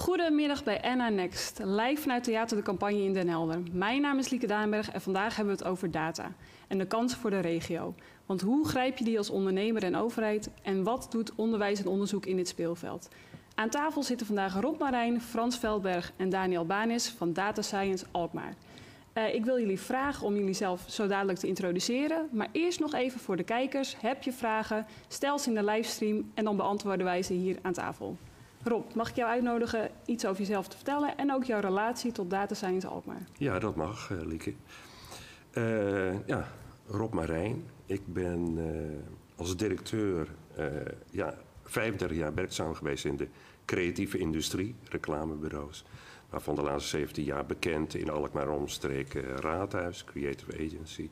Goedemiddag bij Anna Next, live vanuit Theater de Campagne in Den Helder. Mijn naam is Lieke Daanberg en vandaag hebben we het over data en de kansen voor de regio. Want hoe grijp je die als ondernemer en overheid en wat doet onderwijs en onderzoek in dit speelveld? Aan tafel zitten vandaag Rob Marijn, Frans Veldberg en Daniel Banis van Data Science Alkmaar. Uh, ik wil jullie vragen om jullie zelf zo dadelijk te introduceren. Maar eerst nog even voor de kijkers. Heb je vragen? Stel ze in de livestream en dan beantwoorden wij ze hier aan tafel. Rob, mag ik jou uitnodigen iets over jezelf te vertellen en ook jouw relatie tot Data Science Alkmaar? Ja, dat mag, uh, Lieke. Uh, ja, Rob Marijn. Ik ben als directeur ja, 35 jaar werkzaam geweest in de creatieve industrie, reclamebureaus waarvan de laatste 17 jaar bekend in Alkmaar omstreken Raadhuis, Creative Agency.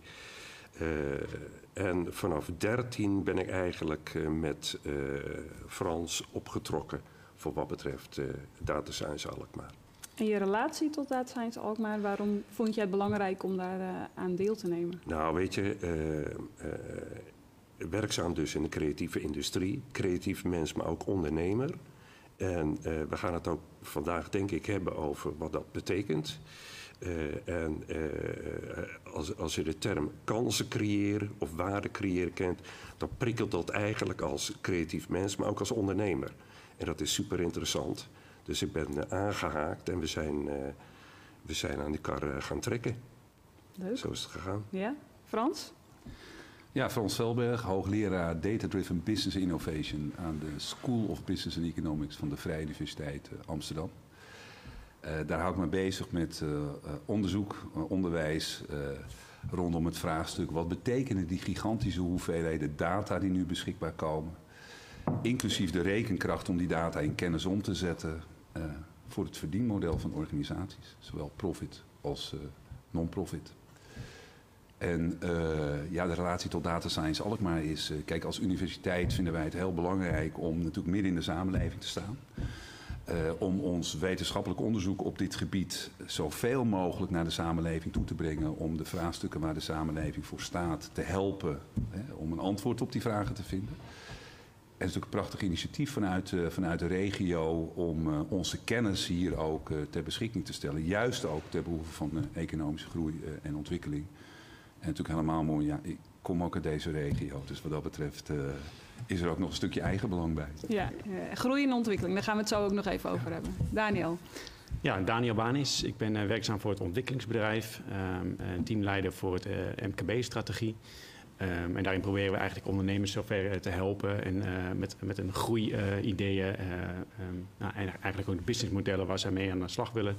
En vanaf 13 ben ik eigenlijk met Frans opgetrokken voor wat betreft Data Science Alkmaar. En je relatie tot Data Science Alkmaar, waarom vond jij het belangrijk om daar aan deel te nemen? Nou, weet je, werkzaam dus in de creatieve industrie, creatief mens, maar ook ondernemer. En uh, we gaan het ook vandaag, denk ik, hebben over wat dat betekent. Uh, en uh, als, als je de term kansen creëren of waarde creëren kent, dan prikkelt dat eigenlijk als creatief mens, maar ook als ondernemer. En dat is super interessant. Dus ik ben aangehaakt en we zijn, we zijn aan die kar gaan trekken. Leuk. Zo is het gegaan. Ja, Frans? Ja, Frans Velberg, hoogleraar Data Driven Business Innovation aan de School of Business and Economics van de Vrije Universiteit Amsterdam. Uh, daar hou ik me bezig met uh, onderzoek, onderwijs rondom het vraagstuk wat betekenen die gigantische hoeveelheden data die nu beschikbaar komen, inclusief de rekenkracht om die data in kennis om te zetten voor het verdienmodel van organisaties, zowel profit als non-profit. En uh, ja, de relatie tot data science Alkmaar is... Kijk, als universiteit vinden wij het heel belangrijk om natuurlijk midden in de samenleving te staan. Om ons wetenschappelijk onderzoek op dit gebied zoveel mogelijk naar de samenleving toe te brengen. Om de vraagstukken waar de samenleving voor staat te helpen. Hè, om een antwoord op die vragen te vinden. Het is natuurlijk een prachtig initiatief vanuit, vanuit de regio om onze kennis hier ook ter beschikking te stellen. Juist ook ter behoeve van economische groei en ontwikkeling. En natuurlijk helemaal mooi, ja, ik kom ook uit deze regio. Dus wat dat betreft uh, is er ook nog een stukje eigenbelang bij. Ja, uh, groei en ontwikkeling, daar gaan we het zo ook nog even over hebben. Daniel. Ja, Daniel Banis. Ik ben uh, werkzaam voor het ontwikkelingsbedrijf. Um, teamleider voor het MKB-strategie. Um, en daarin proberen we eigenlijk ondernemers zover te helpen. En met, met een groei-ideeën. Um, nou, eigenlijk ook de businessmodellen waar zij mee aan de slag willen.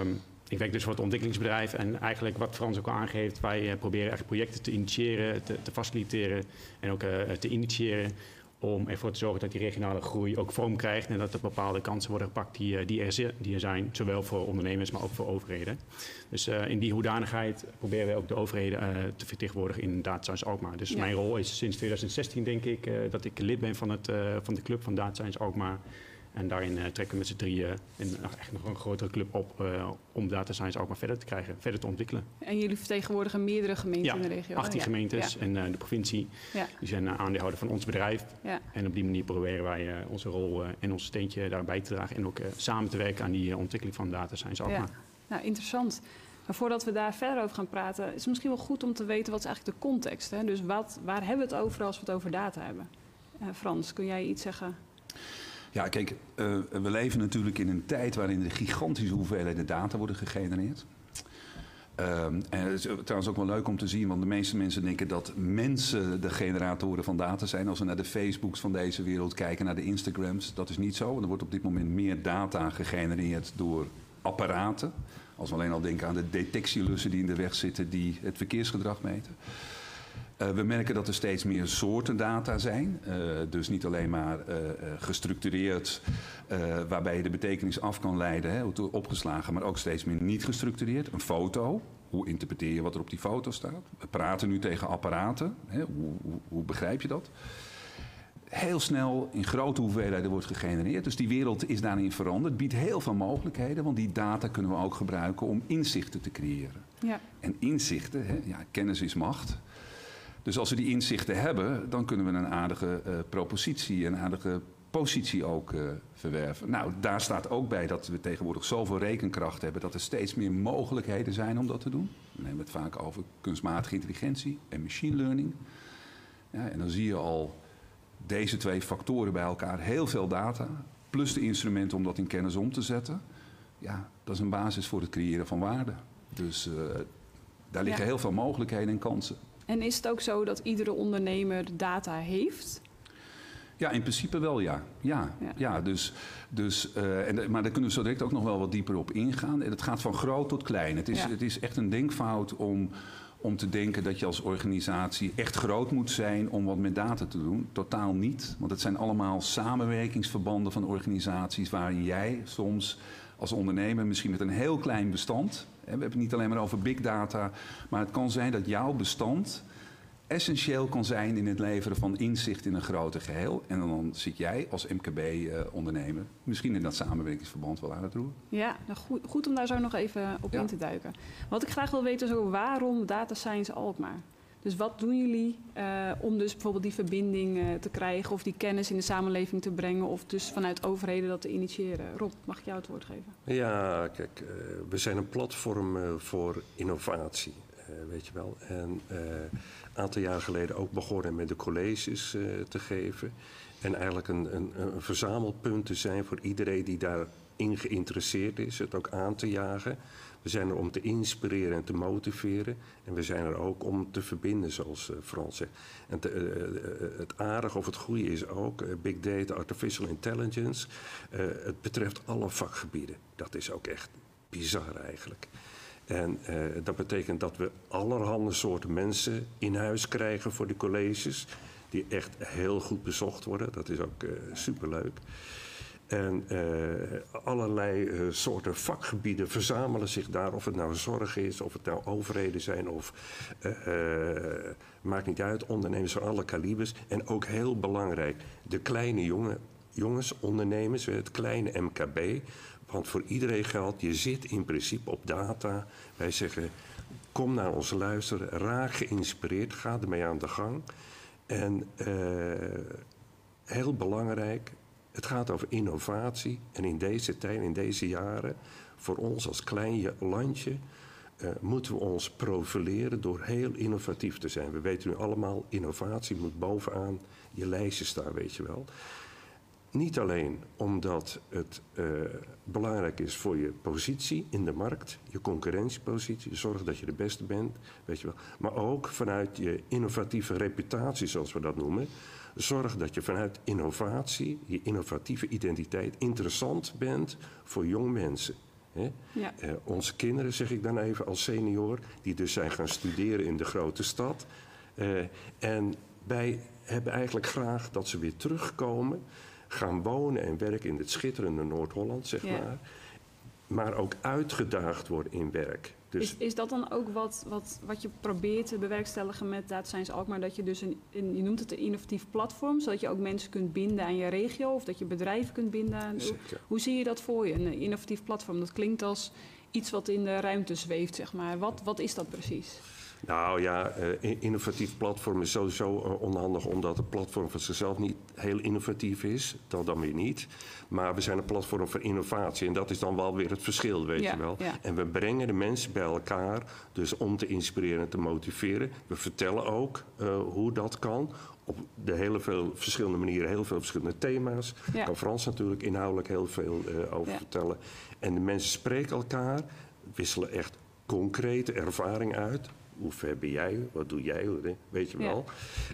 Um, ik werk dus voor het ontwikkelingsbedrijf en eigenlijk wat Frans ook al aangeeft, wij uh, proberen echt projecten te initiëren, te, te faciliteren en ook uh, te initiëren om ervoor te zorgen dat die regionale groei ook vorm krijgt en dat er bepaalde kansen worden gepakt die, die, er, die er zijn, zowel voor ondernemers, maar ook voor overheden. Dus uh, in die hoedanigheid proberen we ook de overheden uh, te vertegenwoordigen in Data Science Alkmaar. Dus ja. mijn rol is sinds 2016 denk ik uh, dat ik lid ben van, het, van de club van Data Science Alkmaar. En daarin uh, trekken we met z'n drieën een, echt nog een grotere club op uh, om data science ook maar verder te krijgen, verder te ontwikkelen. En jullie vertegenwoordigen meerdere gemeenten ja, in de regio? 18 ja. gemeentes en uh, de provincie. Die zijn aandeelhouder van ons bedrijf. En op die manier proberen wij onze rol en ons steentje daarbij te dragen. En ook samen te werken aan die ontwikkeling van data science ook maar. Nou, interessant. Maar voordat we daar verder over gaan praten, is het misschien wel goed om te weten wat is eigenlijk de context. Hè? Dus wat, waar hebben we het over als we het over data hebben? Frans, kun jij iets zeggen? Ja, kijk, uh, we leven natuurlijk in een tijd waarin er gigantische hoeveelheden data worden gegenereerd. Uh, en het is trouwens ook wel leuk om te zien, want de meeste mensen denken dat mensen de generatoren van data zijn. Als we naar de Facebooks van deze wereld kijken, naar de Instagrams, dat is niet zo. Want er wordt op dit moment meer data gegenereerd door apparaten. Als we alleen al denken aan de detectielussen die in de weg zitten, die het verkeersgedrag meten. Uh, we merken dat er steeds meer soorten data zijn. Uh, dus niet alleen maar uh, gestructureerd, waarbij je de betekenis af kan leiden, hè, opgeslagen, maar ook steeds meer niet gestructureerd. Een foto, hoe interpreteer je wat er op die foto staat? We praten nu tegen apparaten, hè, hoe, hoe, hoe begrijp je dat? heel snel in grote hoeveelheden wordt gegenereerd. Dus die wereld is daarin veranderd. biedt heel veel mogelijkheden, want die data kunnen we ook gebruiken om inzichten te creëren. Ja. En inzichten, hè, ja, kennis is macht. Dus als we die inzichten hebben, dan kunnen we een aardige uh, propositie, een aardige positie ook uh, verwerven. Nou, daar staat ook bij dat we tegenwoordig zoveel rekenkracht hebben dat er steeds meer mogelijkheden zijn om dat te doen. We nemen het vaak over kunstmatige intelligentie en machine learning. Ja, en dan zie je al deze twee factoren bij elkaar, heel veel data, plus de instrumenten om dat in kennis om te zetten. Ja, dat is een basis voor het creëren van waarde. Dus uh, daar liggen heel veel mogelijkheden en kansen. En is het ook zo dat iedere ondernemer data heeft? Ja, in principe wel ja. Ja, ja. dus, dus, uh, en, maar daar kunnen we zo direct ook nog wel wat dieper op ingaan. En het gaat van groot tot klein. Het is, het is echt een denkfout om, om te denken dat je als organisatie echt groot moet zijn om wat met data te doen. Totaal niet. Want het zijn allemaal samenwerkingsverbanden van organisaties waarin jij soms als ondernemer misschien met een heel klein bestand. We hebben het niet alleen maar over big data, maar het kan zijn dat jouw bestand essentieel kan zijn in het leveren van inzicht in een groter geheel. En dan zit jij als MKB-ondernemer misschien in dat samenwerkingsverband wel aan het roer. Ja, nou goed, goed om daar zo nog even op in te duiken. Wat ik graag wil weten is ook waarom data science Alkmaar? Dus wat doen jullie uh, om dus bijvoorbeeld die verbinding uh, te krijgen of die kennis in de samenleving te brengen of dus vanuit overheden dat te initiëren? Rob, mag ik jou het woord geven? Ja, kijk, uh, we zijn een platform voor innovatie, weet je wel. En aantal jaar geleden ook begonnen met de colleges te geven. En eigenlijk een, een, een, verzamelpunt te zijn voor iedereen die daarin geïnteresseerd is. Het ook aan te jagen. We zijn er om te inspireren en te motiveren. En we zijn er ook om te verbinden, zoals uh, Frans zegt. En te, uh, het aardige of het goede is ook, big data, artificial intelligence. het betreft alle vakgebieden. Dat is ook echt bizar eigenlijk. En dat betekent dat we allerhande soorten mensen in huis krijgen voor de colleges. Die echt heel goed bezocht worden. Dat is ook superleuk. En uh, allerlei soorten vakgebieden verzamelen zich daar. Of het nou zorg is, of het nou overheden zijn, of maakt niet uit. Ondernemers van alle kalibers. En ook heel belangrijk, de kleine jongen, jongens, ondernemers, het kleine MKB. Want voor iedereen geldt, je zit in principe op data. Wij zeggen, kom naar ons luisteren, raak geïnspireerd, ga ermee aan de gang. En heel belangrijk, het gaat over innovatie. En in deze tijd, in deze jaren, voor ons als klein landje... Uh, moeten we ons profileren door heel innovatief te zijn. We weten nu allemaal, innovatie moet bovenaan je lijstje staan, weet je wel. Niet alleen omdat het uh, belangrijk is voor je positie in de markt, je concurrentiepositie, zorg dat je de beste bent, weet je wel. Maar ook vanuit je innovatieve reputatie, zoals we dat noemen. Zorg dat je vanuit innovatie, je innovatieve identiteit, interessant bent voor jong mensen. Hè? Ja. Uh, onze kinderen, zeg ik dan even als senior, die dus zijn gaan studeren in de grote stad. Uh, en wij hebben eigenlijk graag dat ze weer terugkomen gaan wonen en werken in het schitterende Noord-Holland, zeg maar. Maar ook uitgedaagd worden in werk. Dus is, is dat dan ook wat, wat, wat je probeert te bewerkstelligen met Data Science Alkmaar? Dat je dus een, een, je noemt het een innovatief platform, zodat je ook mensen kunt binden aan je regio of dat je bedrijven kunt binden aan. Hoe, hoe zie je dat voor je, een innovatief platform? Dat klinkt als iets wat in de ruimte zweeft, zeg maar. Wat, wat is dat precies? Nou ja, uh, innovatief platform is sowieso uh, onhandig omdat het platform van zichzelf niet heel innovatief is. Dat dan weer niet. Maar we zijn een platform voor innovatie en dat is dan wel weer het verschil, weet je wel. Ja. En we brengen de mensen bij elkaar, dus om te inspireren en te motiveren. We vertellen ook uh, hoe dat kan. Op de hele veel verschillende manieren, heel veel verschillende thema's. Daar kan Frans natuurlijk inhoudelijk heel veel over vertellen. En de mensen spreken elkaar, wisselen echt concrete ervaring uit hoe ver ben jij? Wat doe jij? Weet je wel.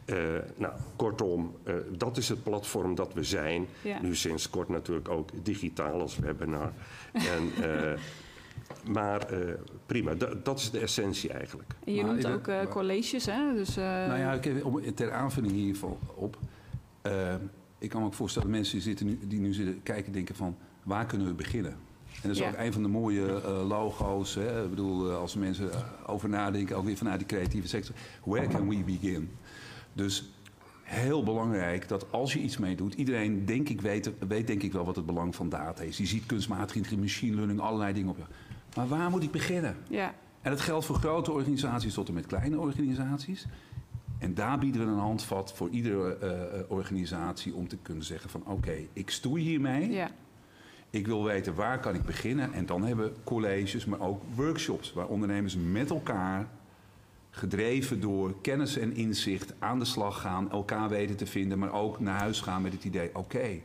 Ja. Uh, nou, kortom, uh, dat is het platform dat we zijn. Ja. Nu sinds kort natuurlijk ook digitaal als webinar. en, uh, maar prima, dat is de essentie eigenlijk. En je maar, noemt ook maar, colleges, hè? Dus, nou ja, om, ter aanvulling hiervan op. ik kan me ook voorstellen, mensen die, zitten nu, die nu zitten kijken denken van... waar kunnen we beginnen? En dat is ja. ook een van de mooie uh, logo's. Hè? Ik bedoel, uh, als mensen over nadenken, ook weer vanuit die creatieve sector. Where can we begin? Dus heel belangrijk dat als je iets mee doet, iedereen denk ik weet, weet denk ik wel wat het belang van data is. Je ziet kunstmatige intelligentie, machine learning, allerlei dingen op. Maar waar moet ik beginnen? Ja. En dat geldt voor grote organisaties tot en met kleine organisaties. En daar bieden we een handvat voor iedere eh, eh, organisatie om te kunnen zeggen van oké, ik stoei hiermee. Ja. Ik wil weten waar kan ik beginnen. En dan hebben colleges, maar ook workshops waar ondernemers met elkaar, gedreven door kennis en inzicht, aan de slag gaan, elkaar weten te vinden, maar ook naar huis gaan met het idee: oké,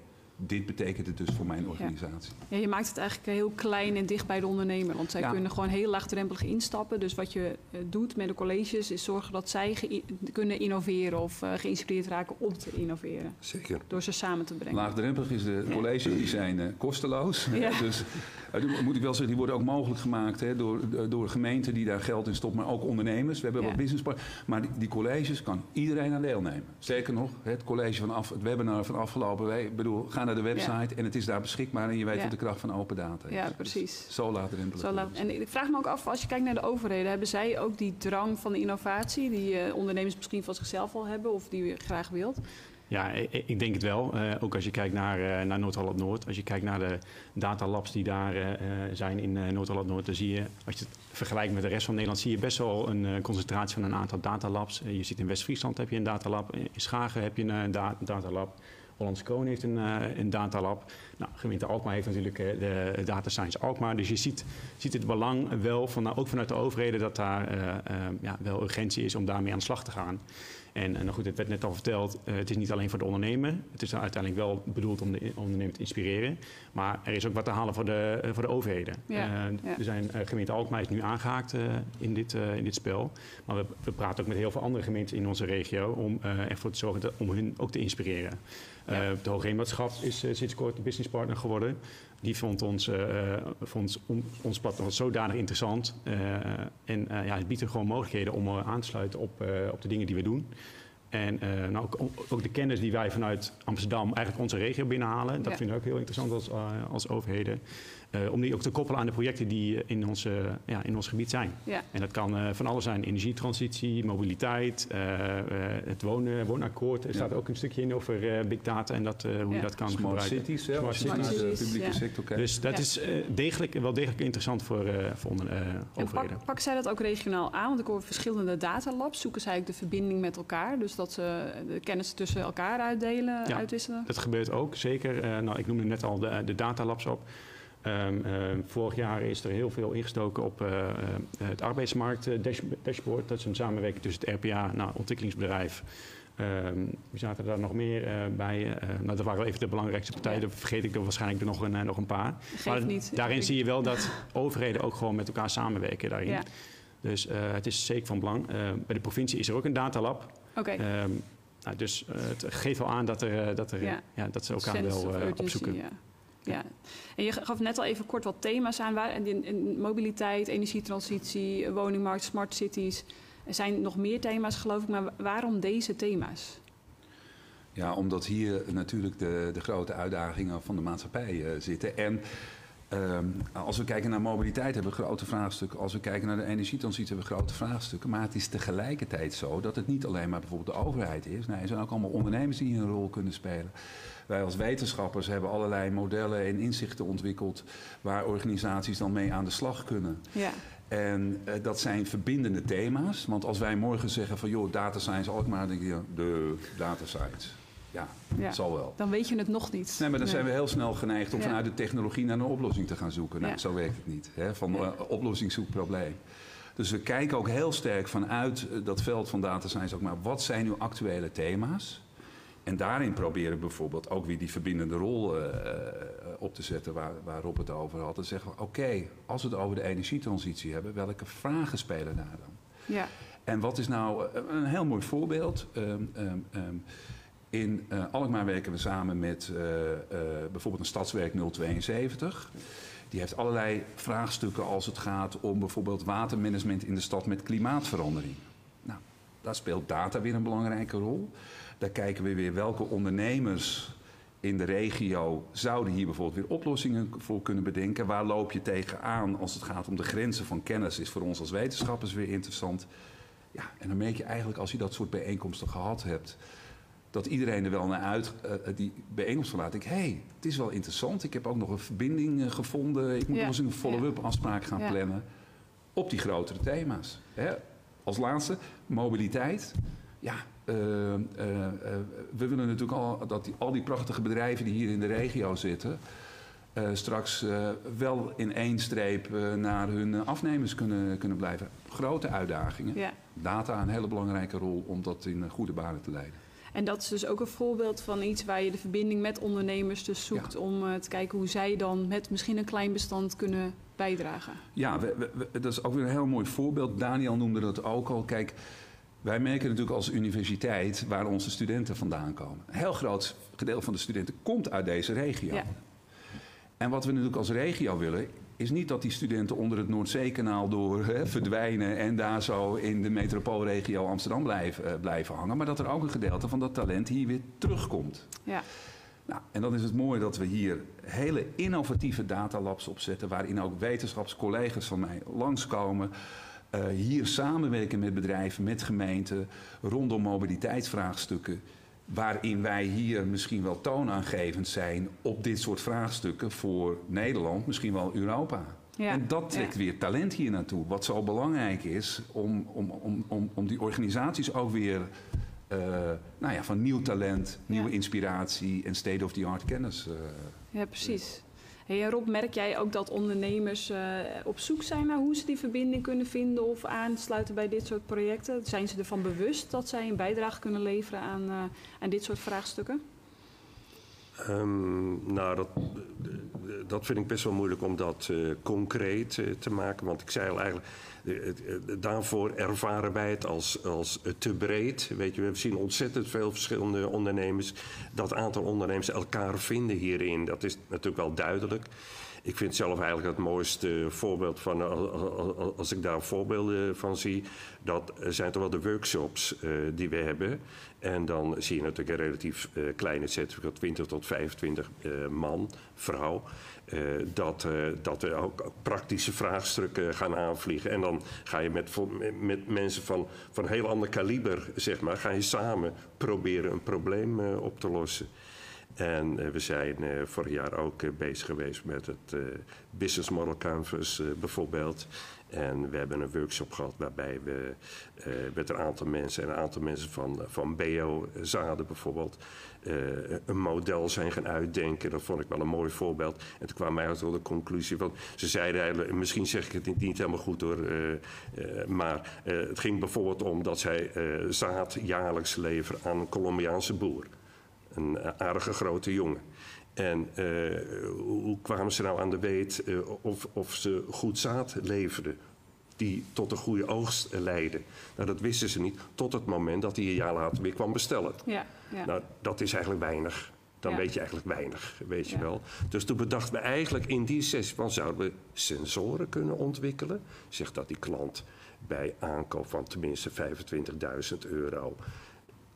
dit betekent het dus voor mijn organisatie. Ja, je maakt het eigenlijk heel klein en dicht bij de ondernemer. Want zij Ja. kunnen gewoon heel laagdrempelig instappen. Dus wat je eh, doet met de colleges is zorgen dat zij ge- kunnen innoveren of eh, geïnspireerd raken om te innoveren. Zeker. Door ze samen te brengen. Laagdrempelig is de colleges, die zijn eh, kosteloos. Ja. Dus eh, die moet ik wel zeggen, die worden ook mogelijk gemaakt hè, door, door gemeenten die daar geld in stoppen, maar ook ondernemers. We hebben Ja. wat business Maar die, die colleges kan iedereen aan deelnemen. Sterker nog, het college van af, het webinar van afgelopen week, ik bedoel, ga naar de website en het is daar beschikbaar en je weet Ja. wat de kracht van open data is. Ja, Dus precies. Zo laagdrempelig. Zo laat- en ik vraag me ook af, als je kijkt naar de overheden, hebben zij ook die drang van de innovatie, die eh, ondernemers misschien van zichzelf al hebben of die je graag wilt? Ja, ik, denk het wel. Eh, ook als je kijkt naar, eh, naar Noord-Holland-Noord. Als je kijkt naar de datalabs die daar eh, eh, zijn in eh, Noord-Holland-Noord... dan zie je, als je het vergelijkt met de rest van Nederland... zie je best wel een eh, concentratie van een aantal datalabs. Je ziet in West-Friesland heb je een datalab. In Schagen heb je een da- datalab. Hollandse Kroon heeft een, eh, een datalab. Nou, gemeente Alkmaar heeft natuurlijk eh, de Data Science Alkmaar. Dus je ziet, ziet het belang wel, ook vanuit de overheden... dat daar eh, ja, wel urgentie is om daarmee aan de slag te gaan. En, en goed, het werd net al verteld, eh, het is niet alleen voor de ondernemer. Het is uiteindelijk wel bedoeld om de ondernemer te inspireren. Maar er is ook wat te halen voor de, eh, voor de overheden. Ja, Eh, ja. Er zijn, gemeente Alkmaar is nu aangehaakt eh, in, dit, in dit spel. Maar we, we praten ook met heel veel andere gemeenten in onze regio... om ervoor te zorgen dat, om hun ook te inspireren. Ja. De Hoogheemmaatschap is sinds kort een businesspartner geworden. Die vond ons, eh, vond on- ons platform zodanig interessant. eh, en eh, ja, het biedt er gewoon mogelijkheden om aan te sluiten op, op de dingen die we doen. En nou, ook, ook de kennis die wij vanuit Amsterdam eigenlijk onze regio binnenhalen. Dat Ja. vinden we ook heel interessant als, als overheden. Eh, om die ook te koppelen aan de projecten die eh, in, onze, ja, in ons gebied zijn. Ja. En dat kan eh, van alles zijn. Energietransitie, mobiliteit, eh, eh, het wonen, woonakkoord. Er Ja. staat ook een stukje in over eh, big data en dat, eh, hoe Ja. je dat kan Smart gebruiken. cities, hè, Smart cities. de publieke ja. sector kijkt. Dus dat Ja. is eh, degelijk, wel degelijk interessant voor, eh, voor onder, eh, En overheden. pak, pakken zij dat ook regionaal aan? Want ik hoor verschillende datalabs. Zoeken zij ook de verbinding met elkaar? Dus dat ze de kennis tussen elkaar uitdelen, Ja. uitwisselen? Dat gebeurt ook, zeker. Eh, nou, ik noemde net al de, de datalabs op. Ehm, eh, vorig jaar is er heel veel ingestoken op eh, eh, het arbeidsmarkt eh, dash- dashboard. Dat is een samenwerking tussen het RPA, nou, ontwikkelingsbedrijf. Ehm, wie zaten daar nog meer bij? Nou, dat waren wel even de belangrijkste partijen. Dan vergeet ik er waarschijnlijk nog een, nog een paar. Maar niet. daarin Ik- zie je wel dat overheden ook gewoon met elkaar samenwerken daarin. Ja, Dus het is zeker van belang. Bij de provincie is er ook een datalab. oké. Ehm, nou, dus het geeft wel aan dat, er, dat, er, Ja. ja. dat ze elkaar Sense wel opzoeken. Ja. Ja. En je gaf net al even kort wat thema's aan. Waar, in, in mobiliteit, energietransitie, woningmarkt, smart cities. Er zijn nog meer thema's, geloof ik. Maar wa- waarom deze thema's? Ja, omdat hier natuurlijk de, de grote uitdagingen van de maatschappij eh, zitten. En als we kijken naar mobiliteit hebben we grote vraagstukken. Als we kijken naar de energietransitie hebben we grote vraagstukken. Maar het is tegelijkertijd zo dat het niet alleen maar bijvoorbeeld de overheid is. Nee, er zijn ook allemaal ondernemers die een rol kunnen spelen. Wij als wetenschappers hebben allerlei modellen en inzichten ontwikkeld... waar organisaties dan mee aan de slag kunnen. Ja, En eh, dat zijn verbindende thema's. Want als wij morgen zeggen van joh, data science Alkmaar, dan denk je de data science. Ja, ja. dat zal wel. dan weet je het nog niet. Nee, maar dan zijn we heel snel geneigd om Ja. vanuit de technologie naar een oplossing te gaan zoeken. Nou, Ja. zo werkt het niet. Hè? Van Ja. eh, oplossing zoekt probleem. Dus we kijken ook heel sterk vanuit eh, dat veld van data science ook maar wat zijn nu actuele thema's? En daarin proberen we bijvoorbeeld ook weer die verbindende rol eh, op te zetten waar, waar Rob het over had. Dan zeggen we, oké, als we het over de energietransitie hebben, welke vragen spelen daar dan? Ja, En wat is nou een heel mooi voorbeeld? Ehm, ehm, ehm, in eh, Alkmaar werken we samen met eh, eh, bijvoorbeeld een Stadswerk 072. Die heeft allerlei vraagstukken als het gaat om bijvoorbeeld watermanagement in de stad met klimaatverandering. Nou, daar speelt data weer een belangrijke rol. Daar kijken we weer welke ondernemers in de regio zouden hier bijvoorbeeld weer oplossingen voor kunnen bedenken. Waar loop je tegenaan als het gaat om de grenzen van kennis? Is voor ons als wetenschappers weer interessant. Ja, en dan merk je eigenlijk als je dat soort bijeenkomsten gehad hebt, dat iedereen er wel naar uit, eh, die bijeenkomst van laat. Ik, hé, hey, het is wel interessant. Ik heb ook nog een verbinding eh, gevonden. Ik moet Ja, nog eens een follow-up afspraak gaan Ja. plannen op die grotere thema's. Hè? Als laatste, mobiliteit. ja, we willen natuurlijk al dat die, al die prachtige bedrijven die hier in de regio zitten. straks wel in één streep naar hun afnemers kunnen, kunnen blijven. Grote uitdagingen. Data een hele belangrijke rol om dat in goede banen te leiden. En dat is dus ook een voorbeeld van iets waar je de verbinding met ondernemers dus zoekt om eh, te kijken hoe zij dan met misschien een klein bestand kunnen bijdragen. Ja, we, we- we- dat is ook weer een heel mooi voorbeeld. Daniel noemde dat ook al. Kijk, wij merken natuurlijk als universiteit waar onze studenten vandaan komen. Een heel groot gedeelte van de studenten komt uit deze regio. Ja. En wat we natuurlijk als regio willen, is niet dat die studenten onder het Noordzeekanaal door hè, verdwijnen en daar zo in de metropoolregio Amsterdam blijven, eh, blijven hangen. Maar dat er ook een gedeelte van dat talent hier weer terugkomt. Ja, Nou, en dan is het mooi dat we hier hele innovatieve datalabs opzetten, waarin ook wetenschapscollega's van mij langskomen. eh, hier samenwerken met bedrijven, met gemeenten, rondom mobiliteitsvraagstukken. Waarin wij hier misschien wel toonaangevend zijn op dit soort vraagstukken voor Nederland, misschien wel Europa. Ja, En dat trekt ja. weer talent hier naartoe. Wat zo belangrijk is om, om, om, om, om die organisaties ook weer eh, nou ja, van nieuw talent, nieuwe Ja. inspiratie en state-of-the-art kennis. eh, ja precies. Hey, Rob, merk jij ook dat ondernemers eh, op zoek zijn naar hoe ze die verbinding kunnen vinden of aansluiten bij dit soort projecten? Zijn ze ervan bewust dat zij een bijdrage kunnen leveren aan, eh, aan dit soort vraagstukken? Ehm, nou, dat, dat vind ik best wel moeilijk om dat eh, concreet te maken. Want ik zei al eigenlijk, daarvoor ervaren wij het als, als eh, te breed. Weet je, we zien ontzettend veel verschillende ondernemers. Dat aantal ondernemers elkaar vinden hierin, dat is natuurlijk wel duidelijk. Ik vind zelf eigenlijk het mooiste voorbeeld van, eh, als- ik daar voorbeelden van zie, dat zijn toch wel de workshops eh, die we hebben. En dan zie je natuurlijk een relatief eh, kleine set, van 20 tot 25 eh, man, vrouw. Eh, dat, eh, dat we ook praktische vraagstukken gaan aanvliegen. En dan ga je met, met- mensen van, van heel ander kaliber, zeg maar, ga je samen proberen een probleem eh, op te lossen. En we zijn vorig jaar ook bezig geweest met het Business Model Canvas bijvoorbeeld. En we hebben een workshop gehad waarbij we eh, met een aantal mensen en een aantal mensen van, van BO-zaden bijvoorbeeld eh, een model zijn gaan uitdenken. Dat vond ik wel een mooi voorbeeld. En toen kwam mij tot de conclusie van, ze zeiden eigenlijk, misschien zeg ik het niet, niet helemaal goed hoor, eh, maar het ging bijvoorbeeld om dat zij zaad jaarlijks leveren aan een Colombiaanse boer een aardige grote jongen. En eh, hoe kwamen ze nou aan de weet eh, of, of ze goed zaad leverden? Die tot een goede oogst leidden. Nou, dat wisten ze niet tot het moment dat hij een jaar later weer kwam bestellen. Ja, ja. Nou, dat is eigenlijk weinig. Dan Ja. weet je eigenlijk weinig, weet je wel. Dus toen bedachten we eigenlijk in die sessie van... zouden we sensoren kunnen ontwikkelen? Zegt dat die klant bij aankoop van tenminste 25.000 euro...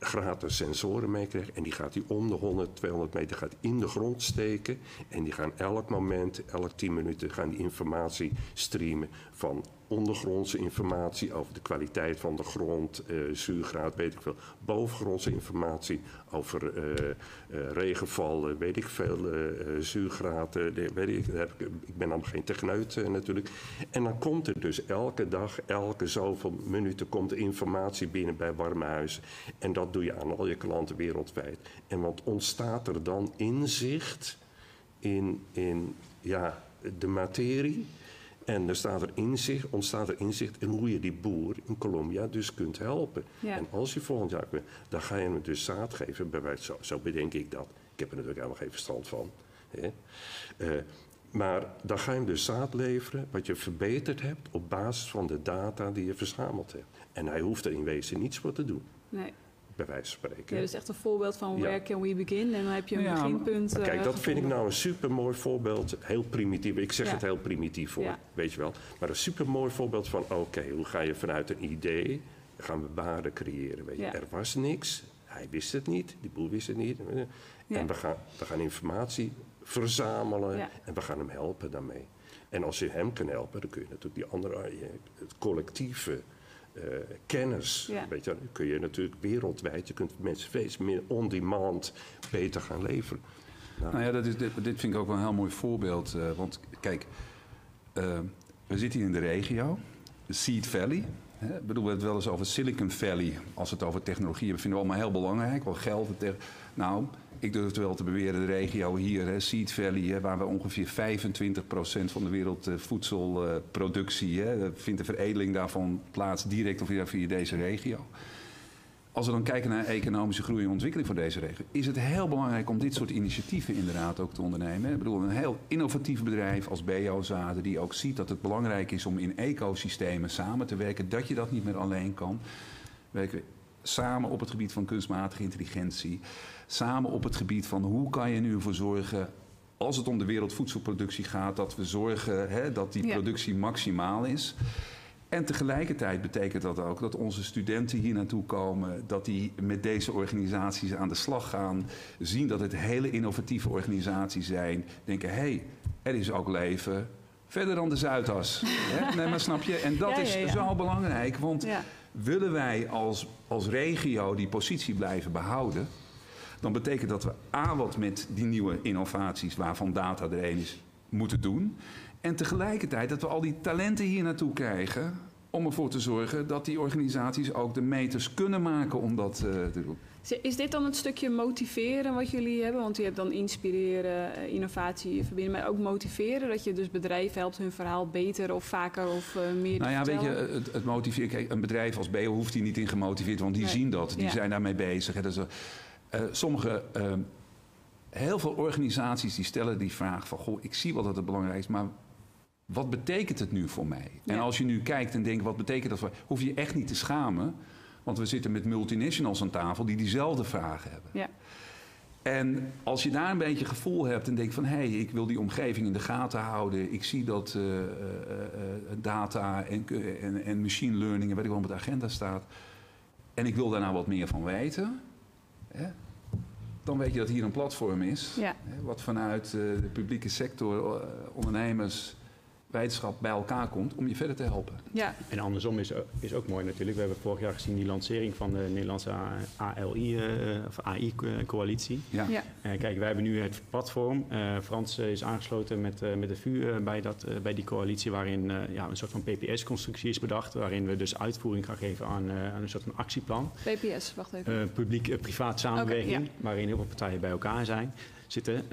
gratis sensoren meekrijgt. En die gaat hij om de 100, 200 meter gaat in de grond steken. En die gaan elk moment, elk 10 minuten... gaan die informatie streamen van ondergrondse informatie over de kwaliteit van de grond, eh, zuurgraad, weet ik veel. Bovengrondse informatie over eh, regenval, weet ik veel, zuurgraad, weet ik, heb ik, ik ben dan geen techneut natuurlijk. En dan komt er dus elke dag, elke zoveel minuten komt informatie binnen bij Warmhuizen. En dat doe je aan al je klanten wereldwijd. En wat ontstaat er dan inzicht in, in ja, de materie? En er staat er inzicht, ontstaat er inzicht in hoe je die boer in Colombia dus kunt helpen. Ja. En als je volgend jaar kunt, dan ga je hem dus zaad geven. Bij wijze- Zo, zo bedenk ik dat. Ik heb er natuurlijk helemaal geen verstand van. Hè. Eh, maar dan ga je hem dus zaad leveren wat je verbeterd hebt op basis van de data die je verzameld hebt. En hij hoeft er in wezen niets voor te doen, Nee. Bij wijze van spreken. Ja, dat is echt een voorbeeld van Ja. where can we begin? En dan heb je een Ja, beginpunt. Kijk, eh, dat vind ik nou een supermooi voorbeeld. Heel primitief. Ik zeg Ja. het heel primitief voor, Ja. weet je wel. Maar een supermooi voorbeeld van, oké, hoe ga je vanuit een idee... gaan we waarde creëren, weet je. Ja. Er was niks, hij wist het niet, die boer wist het niet. Ja. En we gaan, we gaan informatie verzamelen Ja. en we gaan hem helpen daarmee. En als je hem kan helpen, dan kun je natuurlijk die andere... je- het collectieve... eh, kennis, Ja. weet je, dan kun je natuurlijk wereldwijd, je kunt mensen steeds meer on-demand beter gaan leveren. Nou ja, dat is, dit, dit vind ik ook wel een heel mooi voorbeeld. eh, want kijk, eh, we zitten hier in de regio, de Seed Valley. Hè? Ik bedoel, we hebben het wel eens over Silicon Valley. Als we het over technologie hebben, vinden we allemaal heel belangrijk. Wel geld. Nou, ik durf het wel te beweren, de regio hier, hè, Seed Valley, hè, waar we ongeveer 25% van de wereld eh, voedselproductie, hè, vindt de veredeling daarvan plaats direct of via, via deze regio. Als we dan kijken naar economische groei en ontwikkeling van deze regio, is het heel belangrijk om dit soort initiatieven inderdaad ook te ondernemen. Ik bedoel, een heel innovatief bedrijf als BO Zaden, die ook ziet dat het belangrijk is om in ecosystemen samen te werken, dat je dat niet meer alleen kan. Werken we samen op het gebied van kunstmatige intelligentie, samen op het gebied van hoe kan je nu ervoor zorgen als het om de wereldvoedselproductie gaat, dat we zorgen hè, dat die Ja. productie maximaal is. En tegelijkertijd betekent dat ook dat onze studenten hier naartoe komen, dat die met deze organisaties aan de slag gaan, zien dat het hele innovatieve organisaties zijn, denken: hé, hey, er is ook leven verder dan de Zuidas. Hè? Nee, maar snap je? En dat Ja, is ja, zo belangrijk, want. Willen wij als, als regio die positie blijven behouden, dan betekent dat we A, wat met die nieuwe innovaties, waarvan data er een is, moeten doen. En tegelijkertijd dat we al die talenten hier naartoe krijgen. Om ervoor te zorgen dat die organisaties ook de meters kunnen maken om dat eh, te doen. Is dit dan het stukje motiveren wat jullie hebben? Want je hebt dan inspireren, eh, innovatie verbinden, maar ook motiveren. Dat je dus bedrijven helpt hun verhaal beter of vaker of eh, meer Nou ja, weet je, het, het motiveert. Kijk, een bedrijf als BO hoeft hier niet in gemotiveerd, want die Nee. zien dat. Die Ja. zijn daarmee bezig. Hè. Dus, sommige, eh, heel veel organisaties die stellen die vraag van... Goh, ik zie wel dat het belangrijk is, maar wat betekent het nu voor mij? En als je nu kijkt en denkt, wat betekent dat voor hoef je je echt niet te schamen. Want we zitten met multinationals aan tafel die diezelfde vragen hebben. Ja. En als je daar een beetje gevoel hebt en denkt van... hé, hey, ik wil die omgeving in de gaten houden. Ik zie dat eh, eh, eh, data en, en, en machine learning en weet ik wel op de agenda staat. En ik wil daar nou wat meer van weten. Hè? Dan weet je dat hier een platform is. Ja. Hè, wat vanuit de publieke sector, ondernemers, wetenschap bij elkaar komt... om je verder te helpen. ja, En andersom is, is ook mooi natuurlijk. We hebben vorig jaar gezien die lancering van de Nederlandse ALI, eh, of AI-coalitie. Ja. ja. Eh, kijk, wij hebben nu het platform. Eh, Frans eh, is aangesloten met, eh, met de VU eh, bij, dat, eh, bij die coalitie, waarin eh, ja, een soort van PPS-constructie is bedacht. Waarin we dus uitvoering gaan geven aan, eh, aan een soort van actieplan. BPS, wacht even. Eh, Publiek-privaat samenwerking, waarin heel veel partijen bij elkaar zijn, zitten.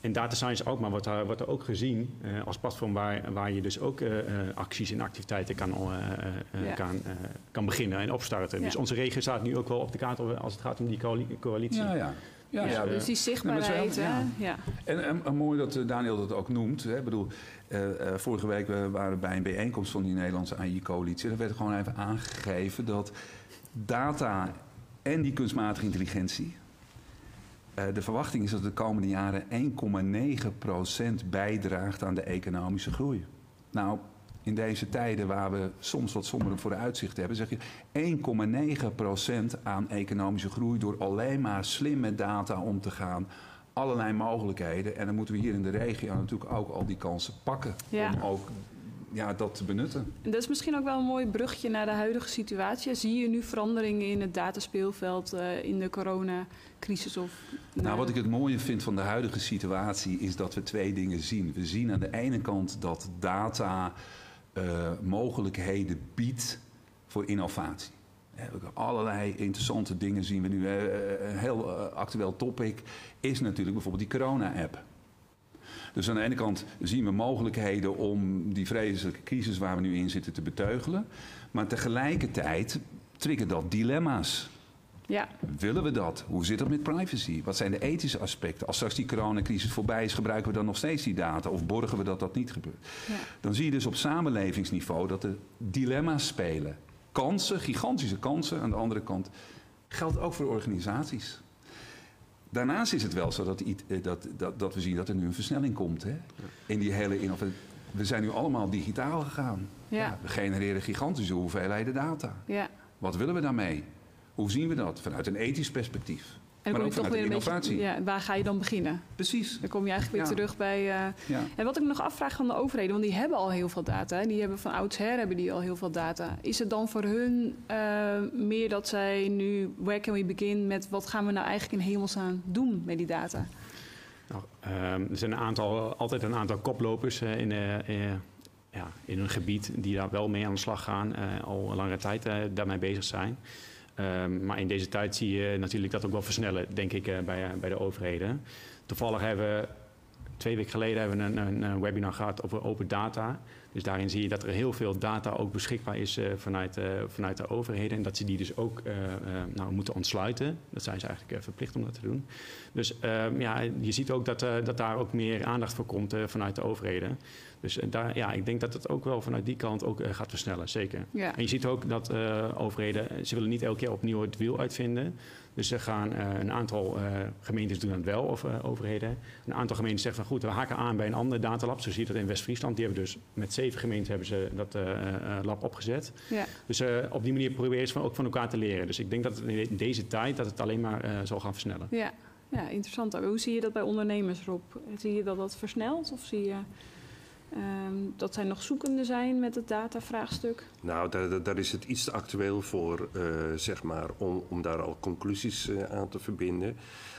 En data science ook, maar wordt, daar, wordt er ook gezien eh, als platform waar, waar je dus ook eh, eh, acties en activiteiten kan, eh, eh, eh, Ja. kan, eh, kan beginnen en opstarten. Ja. Dus onze regio staat nu ook wel op de kaart als het gaat om die coali- coalitie. Ja, ja. Ja, Ja, ja, dus die zichtbaarheid, Ja. En, en, en mooi dat eh, Daniel dat ook noemt. Hè. Ik bedoel, eh, eh, vorige week we waren bij een bijeenkomst van die Nederlandse AI-coalitie. Daar werd gewoon even aangegeven dat data en die kunstmatige intelligentie. Eh, de verwachting is dat de komende jaren 1,9% bijdraagt aan de economische groei. Nou, in deze tijden waar we soms wat sombere vooruitzichten hebben, zeg je 1,9% aan economische groei door alleen maar slim met data om te gaan. Allerlei mogelijkheden. En dan moeten we hier in de regio natuurlijk ook al die kansen pakken Ja. om ook ja, dat te benutten. En dat is misschien ook wel een mooi brugje naar de huidige situatie. Zie je nu veranderingen in het dataspeelveld eh, in de coronacrisis? Of, Nou, wat ik het mooie vind van de huidige situatie is dat we twee dingen zien. We zien aan de ene kant dat data eh, mogelijkheden biedt voor innovatie. Allerlei interessante dingen zien we nu. Eh, Een heel actueel topic is natuurlijk bijvoorbeeld die corona-app. Dus aan de ene kant zien we mogelijkheden om die vreselijke crisis waar we nu in zitten te beteugelen. Maar tegelijkertijd triggert dat dilemma's. Ja, Willen we dat? Hoe zit het met privacy? Wat zijn de ethische aspecten? Als straks die coronacrisis voorbij is, gebruiken we dan nog steeds die data? Of borgen we dat dat niet gebeurt? ja. Dan zie je dus op samenlevingsniveau dat er dilemma's spelen. Kansen, gigantische kansen. Aan de andere kant geldt ook voor organisaties. Daarnaast is het wel zo dat, eh, dat, dat, dat we zien dat er nu een versnelling komt. Hè? In die hele innovatie. We zijn nu allemaal digitaal gegaan. Ja. we genereren gigantische hoeveelheden data. ja. Wat willen we daarmee? Hoe zien we dat? Vanuit een ethisch perspectief. En maar dan ook kom je toch weer een beetje... innovatie. Ja, waar ga je dan beginnen? Precies. Dan kom je eigenlijk weer Ja. terug bij... eh, Ja. En wat ik me nog afvraag van de overheden, want die hebben al heel veel data. Die hebben van oudsher hebben die al heel veel data. Is het dan voor hun eh, meer dat zij nu, where can we begin met wat gaan we nou eigenlijk in hemelsnaam doen met die data? Nou, ehm, er zijn een aantal, altijd een aantal koplopers eh, in, eh, eh, ja, in een gebied die daar wel mee aan de slag gaan, al een langere tijd daarmee bezig zijn. Ehm, maar in deze tijd zie je natuurlijk dat ook wel versnellen, denk ik, bij, bij de overheden. Toevallig hebben we twee weken geleden hebben we een, een, webinar gehad over open data. Dus daarin zie je dat er heel veel data ook beschikbaar is uh, vanuit, vanuit de overheden. En dat ze die dus ook nou, moeten ontsluiten. Dat zijn ze eigenlijk verplicht om dat te doen. Dus ehm, ja, je ziet ook dat, dat daar ook meer aandacht voor komt vanuit de overheden. Dus daar, ja, ik denk dat het ook wel vanuit die kant ook gaat versnellen, zeker. Ja. En je ziet ook dat overheden, ze willen niet elke keer opnieuw het wiel uitvinden. Dus er gaan een aantal gemeentes doen dat wel, of overheden. Een aantal gemeentes zeggen van goed, we haken aan bij een ander datalab. Zo zie je dat in West-Friesland. Die hebben dus met zeven gemeenten hebben ze dat lab opgezet. Ja. Dus op die manier proberen ze ook van elkaar te leren. Dus ik denk dat in deze tijd dat het alleen maar zal gaan versnellen. Ja. ja, interessant. Hoe zie je dat bij ondernemers, Rob? Zie je dat dat versnelt? Of zie je... Um, dat zij nog zoekende zijn met het datavraagstuk? Nou, daar, is het iets te actueel voor, uh, zeg maar, om, om daar al conclusies uh, aan te verbinden.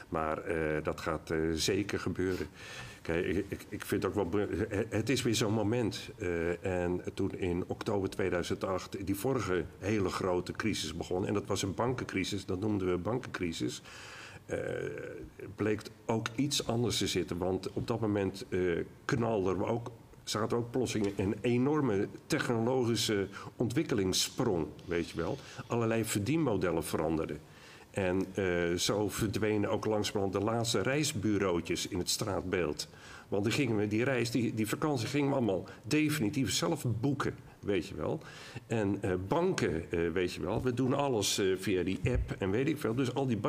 Maar uh, dat gaat zeker gebeuren. Kijk, ik, ik vind ook wel. Het is weer zo'n moment. en toen in oktober 2008 die vorige hele grote crisis begon. En dat was een bankencrisis, dat noemden we bankencrisis. Bleek ook iets anders te zitten. Want op dat moment uh, knalden we ook zaten ook plotseling een enorme technologische ontwikkelingssprong, weet je wel. Allerlei verdienmodellen veranderden. En uh, zo verdwenen ook langzamerhand de laatste reisbureautjes in het straatbeeld. Want dan gingen we die reis, die, die vakantie gingen we allemaal definitief zelf boeken, weet je wel. En uh, banken, uh, weet je wel, we doen alles via die app en weet ik veel. Dus al die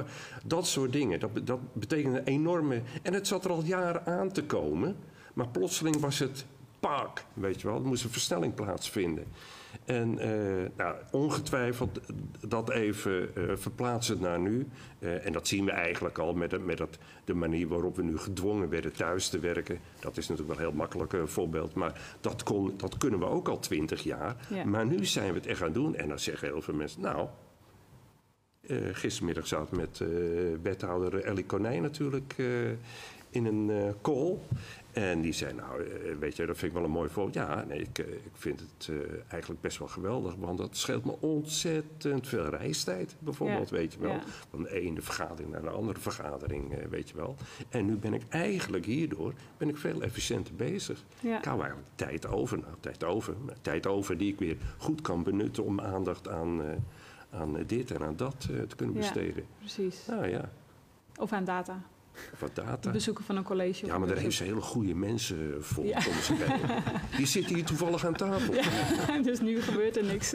dat soort dingen, dat, dat betekent een enorme... En het zat er al jaren aan te komen, maar plotseling was het park, weet je wel. Er moest een versnelling plaatsvinden. En uh, nou, ongetwijfeld dat even uh, verplaatsen naar nu. Uh, en dat zien we eigenlijk al met, met de manier waarop we nu gedwongen werden thuis te werken. Dat is natuurlijk wel een heel makkelijk voorbeeld. Maar dat, kon, dat kunnen we ook al twintig jaar. Ja. Maar nu zijn we het echt gaan doen. En dan zeggen heel veel mensen, nou... gistermiddag zat met wethouder Ellie Konijn natuurlijk in een call. En die zei, nou, eh, weet je, dat vind ik wel een mooi voorbeeld. Ja, nee, ik, eh, ik vind het uh, eigenlijk best wel geweldig. Want dat scheelt me ontzettend veel reistijd, bijvoorbeeld, weet je wel. Van de ene vergadering naar de andere vergadering, uh, weet je wel. En nu ben ik eigenlijk hierdoor ben ik veel efficiënter bezig. Ja. Ik hou eigenlijk tijd over, nou, tijd over. Tijd over die ik weer goed kan benutten om aandacht aan, aan dit en aan dat te kunnen besteden. Ja, precies. Nou ja. Of aan data. Wat data. Bezoeken van een college. Ja, maar daar heeft ze hele goede mensen voor. Ja. Die zitten hier toevallig aan tafel. Ja, dus nu gebeurt er niks.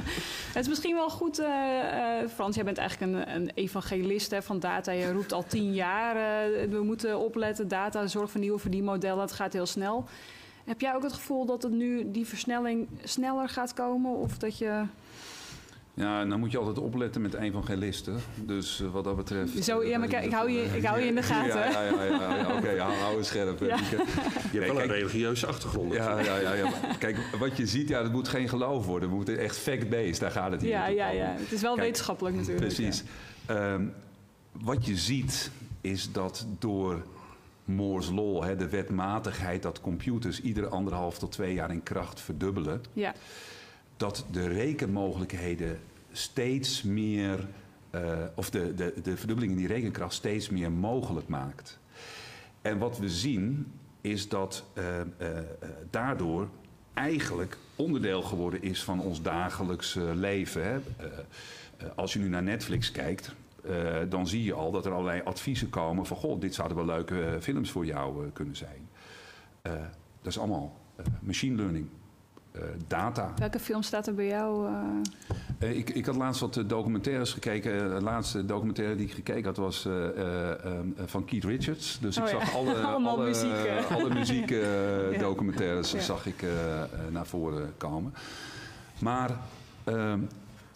het is misschien wel goed, uh, uh, Frans, jij bent eigenlijk een, een evangelist hè, van data. Je roept al tien jaar, uh, we moeten opletten, data, zorg voor nieuwe verdienmodellen, het gaat heel snel. Heb jij ook het gevoel dat het nu die versnelling sneller gaat komen? Of dat je... Ja, dan moet je altijd opletten met evangelisten. Dus uh, wat dat betreft... Zo, ja, maar kijk, ik hou je, ik hou je in de gaten. Ja, ja, ja, ja, oké, okay, hou, hou scherp. Je hebt wel een religieuze achtergrond. Ja, ja, ja, ja. Kijk, wat je ziet, ja, dat moet geen geloof worden. We moeten echt fact-based, daar gaat het hier Ja, ja, ja. Het is wel kijk, wetenschappelijk natuurlijk. Precies. Um, wat je ziet, is dat door Moore's Law, hè, de wetmatigheid dat computers iedere anderhalf tot twee jaar in kracht verdubbelen... Ja dat de rekenmogelijkheden steeds meer, uh, of de, de, de verdubbeling in die rekenkracht steeds meer mogelijk maakt. En wat we zien is dat uh, uh, daardoor eigenlijk onderdeel geworden is van ons dagelijks leven. Hè. als je nu naar Netflix kijkt, dan zie je al dat er allerlei adviezen komen van... goh, dit zouden wel leuke films voor jou kunnen zijn. dat is allemaal machine learning. Uh, data. Welke film staat er bij jou? Uh... Uh, ik, ik had laatst wat documentaires gekeken. De laatste documentaire die ik gekeken had was um, van Keith Richards. Dus oh, ik ja. zag alle, alle, muziek, alle ja. zag ik naar voren komen. Maar ehm,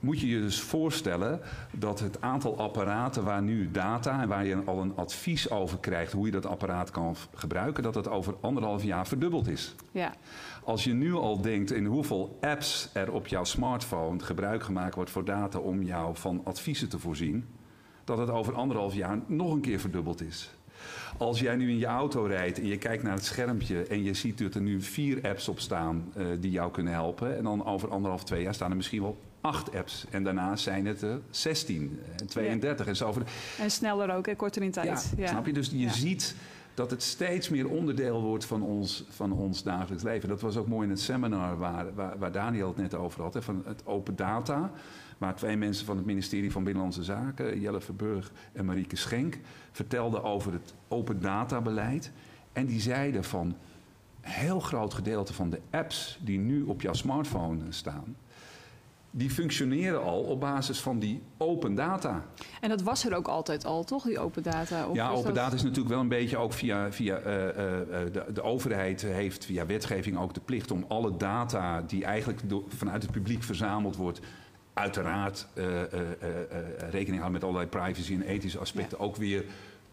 moet je je dus voorstellen dat het aantal apparaten waar nu data en waar je al een advies over krijgt hoe je dat apparaat kan gebruiken, dat het over anderhalf jaar verdubbeld is. Ja. Als je nu al denkt in hoeveel apps er op jouw smartphone gebruik gemaakt wordt voor data om jou van adviezen te voorzien, dat het over anderhalf jaar nog een keer verdubbeld is. Als jij nu in je auto rijdt en je kijkt naar het schermpje en je ziet dat er nu vier apps op staan eh, die jou kunnen helpen. En dan over anderhalf, twee jaar staan er misschien wel acht apps. En daarna zijn het er 16 en 32 en zo. En sneller ook, hè, korter in tijd. Ja, snap je? Dus je ziet dat het steeds meer onderdeel wordt van ons, van ons dagelijks leven. Dat was ook mooi in het seminar waar, waar, waar Daniel het net over had, hè, van het open data. Waar twee mensen van het ministerie van Binnenlandse Zaken, Jelle Verburg en Marieke Schenk, vertelden over het open data beleid. En die zeiden van een heel groot gedeelte van de apps die nu op jouw smartphone staan, die functioneren al op basis van die open data. En dat was er ook altijd al, toch, die open data? Of Ja, open dat- data is natuurlijk wel een beetje ook via, via eh, eh, eh, de, de overheid heeft via wetgeving ook de plicht om alle data die eigenlijk door, vanuit het publiek verzameld wordt, uiteraard eh, rekening houden met allerlei privacy en ethische aspecten, ook weer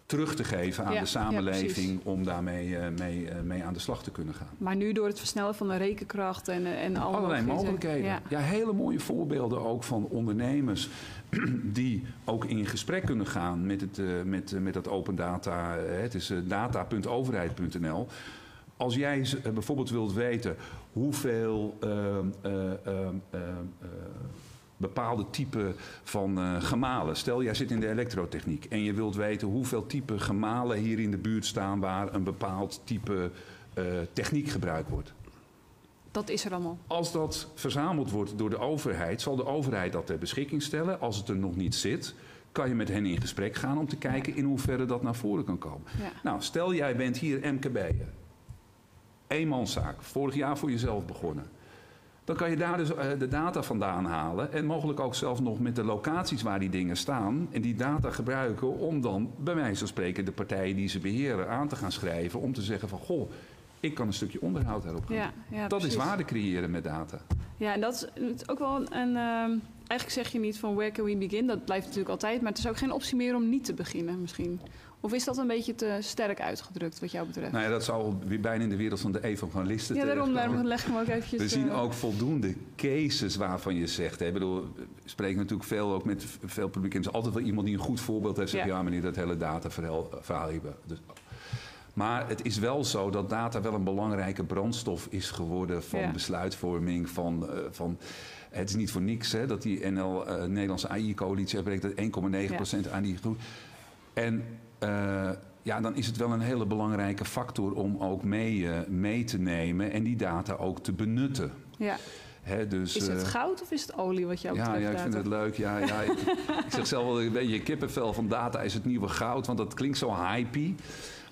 terug te geven aan Ja, de samenleving om daarmee eh, mee, eh, mee aan de slag te kunnen gaan. Maar nu door het versnellen van de rekenkracht en, eh, en alle Allerlei mogelijkheden. Ja. Ja. hele mooie voorbeelden ook van ondernemers die ook in gesprek kunnen gaan met, het, met, met dat open data. Het is data.overheid.nl. Als jij bijvoorbeeld wilt weten hoeveel bepaalde type van eh, gemalen. Stel, jij zit in de elektrotechniek en je wilt weten hoeveel type gemalen hier in de buurt staan waar een bepaald type eh, techniek gebruikt wordt. Dat is er allemaal. Als dat verzameld wordt door de overheid, zal de overheid dat ter beschikking stellen. Als het er nog niet zit, kan je met hen in gesprek gaan om te kijken in hoeverre dat naar voren kan komen. Ja. Nou, stel jij bent hier MKB'er. Eenmanszaak, vorig jaar voor jezelf begonnen. Dan kan je daar dus eh, de data vandaan halen. En mogelijk ook zelfs nog met de locaties waar die dingen staan. En die data gebruiken om dan, bij wijze van spreken, de partijen die ze beheren aan te gaan schrijven. Om te zeggen van, goh, ik kan een stukje onderhoud daarop gaan. Ja, ja, dat is waarde creëren met data. Ja, en dat is, ook wel een. ehm, eigenlijk zeg je niet van where can we begin, dat blijft natuurlijk altijd. Maar het is ook geen optie meer om niet te beginnen, misschien. Of is dat een beetje te sterk uitgedrukt, wat jou betreft? Nou ja, dat zou weer bijna in de wereld van de evangelisten ja, daarom, daarom leg ik hem ook eventjes. We zien eh, ook voldoende cases waarvan je zegt... Hè, ik bedoel, we spreken natuurlijk veel ook met veel publiek... en er is altijd wel iemand die een goed voorbeeld heeft... zegt, Ja. ja, meneer, dat hele dataverhaal verhaal hebben. Dus, maar het is wel zo dat data wel een belangrijke brandstof is geworden... van Ja. besluitvorming, van... eh, van het is niet voor niks hè, dat die NL, eh, Nederlandse AI-coalitie uitbreekt... dat 1,9% aan die groei... En eh, ja, dan is het wel een hele belangrijke factor om ook mee, eh, mee te nemen en die data ook te benutten. ja. Dus, Is het goud of is het olie wat jou ja, betreft? ja, ik vind het leuk. Ja, ja, ik, ik zeg zelf wel een beetje kippenvel van data is het nieuwe goud, want dat klinkt zo hypey.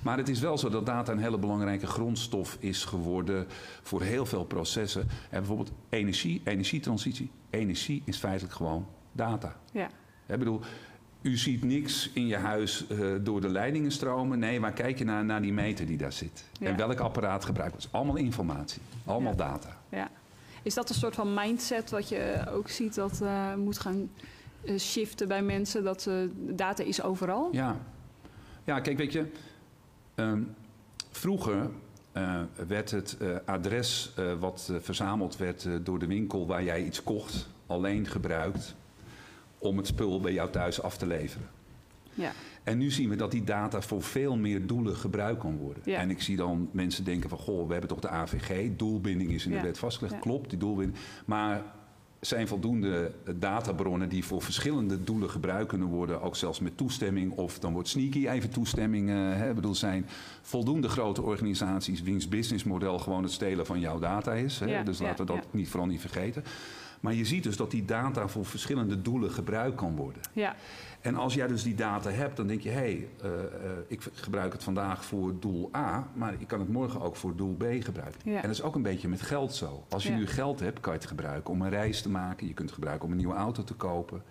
Maar het is wel zo dat data een hele belangrijke grondstof is geworden voor heel veel processen. En bijvoorbeeld energie, energietransitie. Energie is feitelijk gewoon data. Ja, Ik bedoel, u ziet niks in je huis eh, door de leidingen stromen. Nee, waar kijk je naar? Naar die meter die daar zit. Ja. En welk apparaat gebruikt is allemaal informatie. Allemaal Ja. data. ja. Is dat een soort van mindset wat je ook ziet dat eh, moet gaan eh, shiften bij mensen? Dat data is overal? Ja. ja, kijk, weet je. Ehm, vroeger eh, werd het eh, adres eh, wat verzameld werd door de winkel waar jij iets kocht... alleen gebruikt om het spul bij jou thuis af te leveren. Ja. En nu zien we dat die data voor veel meer doelen gebruikt kan worden. Ja. En ik zie dan mensen denken van... goh, we hebben toch de AVG, doelbinding is in de Ja. wet vastgelegd. Klopt, die doelbinding. Maar zijn voldoende databronnen die voor verschillende doelen gebruikt kunnen worden... ook zelfs met toestemming of dan wordt sneaky even toestemming... eh, hè, bedoel, zijn voldoende grote organisaties... wiens businessmodel gewoon het stelen van jouw data is. Hè? Ja, Dus ja, laten we dat niet, vooral niet vergeten. Maar je ziet dus dat die data voor verschillende doelen gebruikt kan worden. Ja, En als jij dus die data hebt, dan denk je: hé, hey, eh, eh, ik gebruik het vandaag voor doel A, maar ik kan het morgen ook voor doel B gebruiken. Ja. En dat is ook een beetje met geld zo. Als je Ja. nu geld hebt, kan je het gebruiken om een reis te maken. Je kunt het gebruiken om een nieuwe auto te kopen.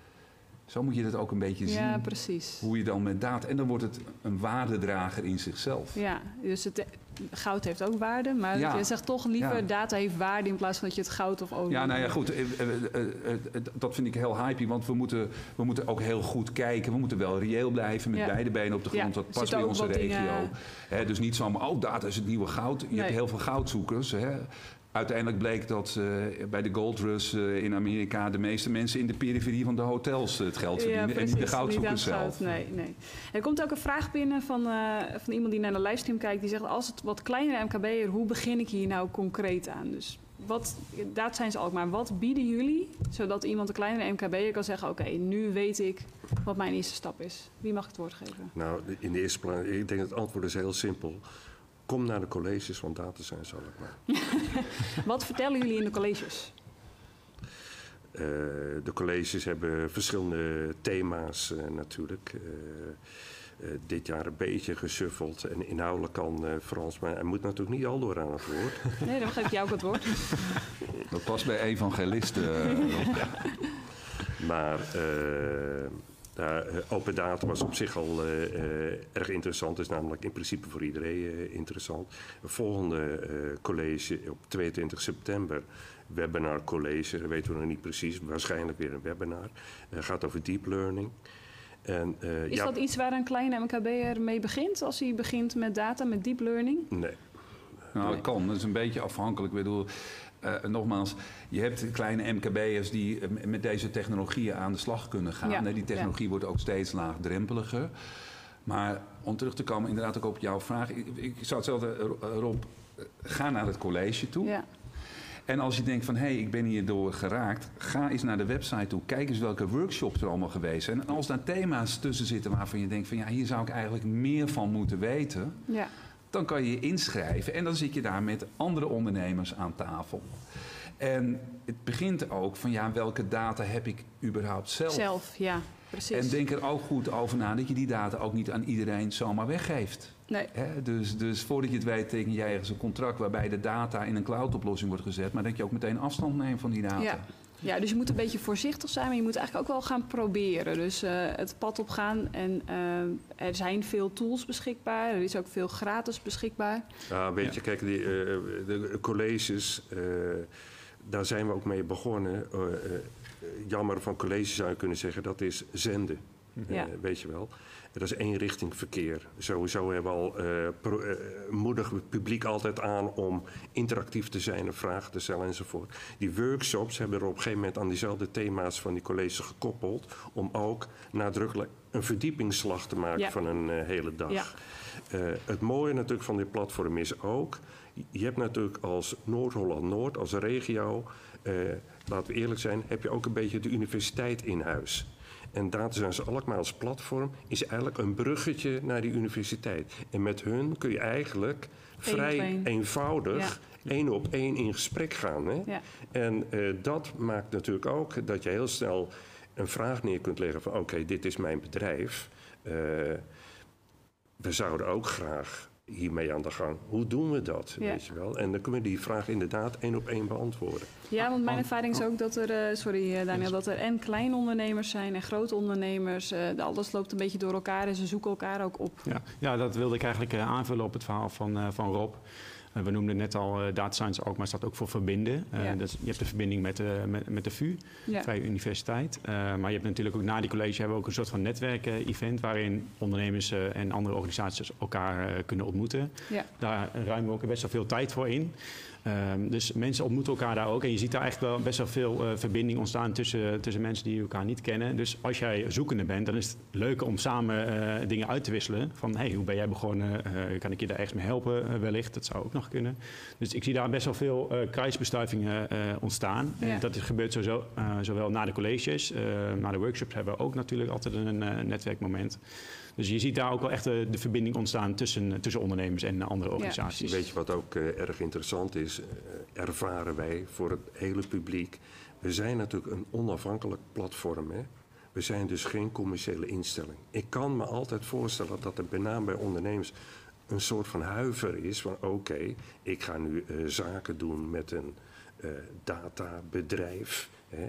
Zo moet je het ook een beetje ja zien. precies. Hoe je dan met data. En dan wordt het een waardedrager in zichzelf. Ja, dus het, goud heeft ook waarde, maar Ja. je zegt toch liever Ja. data heeft waarde in plaats van dat je het goud of olie... Ja, nou ja, goed. eh, eh, eh, Dat vind ik heel hypey, want we moeten, we moeten ook heel goed kijken. We moeten wel reëel blijven met Ja. beide benen op de grond. Ja, Dat past bij onze regio. dingen- dus niet zomaar, oh, data is het nieuwe goud. Je Nee. hebt heel veel goudzoekers. Hè. Uiteindelijk bleek dat eh, bij de Gold Rush eh, in Amerika de meeste mensen in de periferie van de hotels het geld verdienen en niet de goudzoekers zelf. goud. Nee, nee. Er komt ook een vraag binnen van, eh, van iemand die naar de livestream kijkt. Die zegt, als het wat kleinere MKB'er, hoe begin ik hier nou concreet aan? Dus wat, dat zijn ze ook. Maar wat bieden jullie, zodat iemand een kleinere MKB'er kan zeggen... oké, nu weet ik wat mijn eerste stap is. Wie mag het woord geven? Nou, in de eerste plaats, ik denk dat het antwoord is heel simpel. Kom naar de colleges van Data Science Alkmaar. Wat vertellen jullie in de colleges? Eh, de colleges hebben verschillende thema's eh, natuurlijk. Eh, eh, dit jaar een beetje gesuffeld en inhoudelijk kan eh, Frans, maar hij moet natuurlijk niet al door aan het woord. Nee, dan geef ik jou ook het woord. Dat past bij evangelisten. eh. Maar ja, eh, open data was op zich al eh, eh, erg interessant. is namelijk in principe voor iedereen eh, interessant. Het volgende eh, college op 22 september. Webinar college, dat weten we nog niet precies. Waarschijnlijk weer een webinar. Het gaat over deep learning. En, eh, Is ja, dat iets waar een kleine MKB'er mee begint? Als hij begint met data, met deep learning? Nee. Nou, dat kan. Dat is een beetje afhankelijk. Ik bedoel, eh, nogmaals, je hebt kleine MKB'ers die eh, met deze technologieën aan de slag kunnen gaan. Ja. Die technologie wordt ook steeds laagdrempeliger. Maar om terug te komen inderdaad ook op jouw vraag. Ik, ik zou hetzelfde, eh, Rob, eh, ga naar het college toe. Ja. En als je denkt van, hé, hey, ik ben hierdoor geraakt... ga eens naar de website toe. Kijk eens welke workshops er allemaal geweest zijn. En als daar thema's tussen zitten waarvan je denkt van... ja, hier zou ik eigenlijk meer van moeten weten... ja. Dan kan je je inschrijven en dan zit je daar met andere ondernemers aan tafel. En het begint ook van ja, welke data heb ik überhaupt zelf? Zelf, ja, precies. En denk er ook goed over na dat je die data ook niet aan iedereen zomaar weggeeft. Nee, dus, dus voordat je het weet teken jij ergens een contract waarbij de data in een cloud-oplossing wordt gezet, maar dat je ook meteen afstand neemt van die data. Ja. Ja, dus je moet een beetje voorzichtig zijn, maar je moet eigenlijk ook wel gaan proberen. Dus eh, het pad op gaan en eh, er zijn veel tools beschikbaar. Er is ook veel gratis beschikbaar. Ja, weet Ja. je, kijk, die, eh, de colleges, eh, daar zijn we ook mee begonnen. Jammer van college zou je kunnen zeggen, dat is zenden. Ja. weet je wel. Dat is één richting verkeer. Sowieso hebben we al eh pro, eh, moedigen het publiek altijd aan om interactief te zijn en vragen te stellen enzovoort. Die workshops hebben er op een gegeven moment aan diezelfde thema's van die colleges gekoppeld. Om ook nadrukkelijk een verdiepingsslag te maken Ja. van een eh, hele dag. Ja. Het mooie natuurlijk van dit platform is ook, je hebt natuurlijk als Noord-Holland-Noord, als regio, laten we eerlijk zijn, heb je ook een beetje de universiteit in huis. En Data Science Alkmaar als platform is eigenlijk een bruggetje naar die universiteit. En met hun kun je eigenlijk vrij eenvoudig één op één in gesprek gaan. Hè? Ja. En eh, dat maakt natuurlijk ook dat je heel snel een vraag neer kunt leggen van oké, dit is mijn bedrijf. Eh, we zouden ook graag hiermee aan de gang. Hoe doen we dat? Ja. Weet je wel? En dan kunnen we die vraag inderdaad één op één beantwoorden. Ja, want mijn Oh, ervaring is ook dat er, eh, sorry eh, Daniel, dat er en kleine ondernemers zijn en grote ondernemers. Eh, alles loopt een beetje door elkaar en ze zoeken elkaar ook op. Ja, ja, dat wilde ik eigenlijk eh, aanvullen op het verhaal van, eh, van Rob. Eh, we noemden net al eh, data science ook, maar staat ook voor verbinden. Eh, Ja. dus je hebt de verbinding met, de met, met de VU, Ja. Vrije Universiteit. Eh, maar je hebt natuurlijk ook na die college hebben we ook een soort van netwerk-event... waarin ondernemers eh, en andere organisaties elkaar eh, kunnen ontmoeten. Ja. Daar ruimen we ook best wel veel tijd voor in. Ehm, dus mensen ontmoeten elkaar daar ook. En je ziet daar echt wel best wel veel eh, verbinding ontstaan tussen, tussen mensen die elkaar niet kennen. Dus als jij zoekende bent, dan is het leuk om samen eh, dingen uit te wisselen. Van hey, hoe ben jij begonnen? Eh, kan ik je daar ergens mee helpen? wellicht, dat zou ook nog kunnen. Dus ik zie daar best wel veel kruisbestuivingen ontstaan. Ja. En dat is gebeurt sowieso, zowel na de colleges, na de workshops hebben we ook natuurlijk altijd een netwerkmoment. Dus je ziet daar ook wel echt de, de verbinding ontstaan tussen, tussen ondernemers en andere organisaties. Weet je wat ook eh, erg interessant is? Eh, ervaren wij voor het hele publiek. We zijn natuurlijk een onafhankelijk platform. Hè? We zijn dus geen commerciële instelling. Ik kan me altijd voorstellen dat er bij name bij ondernemers een soort van huiver is van oké, ik ga nu eh, zaken doen met een eh, databedrijf. Hè?